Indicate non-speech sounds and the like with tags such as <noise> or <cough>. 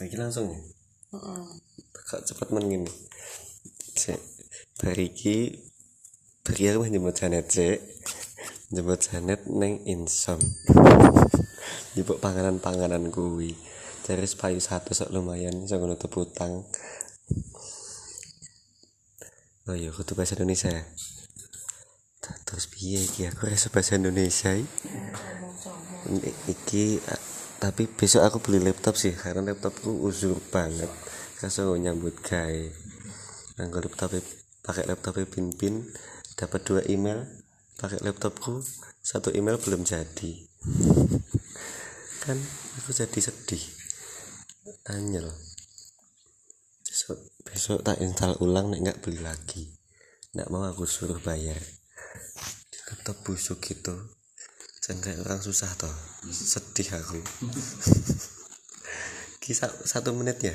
Iki langsung ya. Heeh. Kok cepet men ngene. Cek. Bariki Bari aku njemput Janet cek. Njemput Janet neng Insom. <laughs> Njupuk panganan-panganan kuwi. Dari payu satu sok lumayan iso nutup utang. Oh iya, kudu bahasa Indonesia ya. Terus piye iki aku rasa bahasa Indonesia iki. Tapi besok aku beli laptop sih karena laptopku uzur banget. Kasih nyambut gawe. Nganggo laptop pakai laptop pin pin dapat dua email pakai laptopku satu email belum jadi. Kan aku jadi sedih. Anyel besok besok tak install ulang nek nggak beli lagi. Nggak mau aku suruh bayar. Laptop busuk gitu jangan kayak orang susah toh. Sedih aku. <laughs> Kisah satu menit ya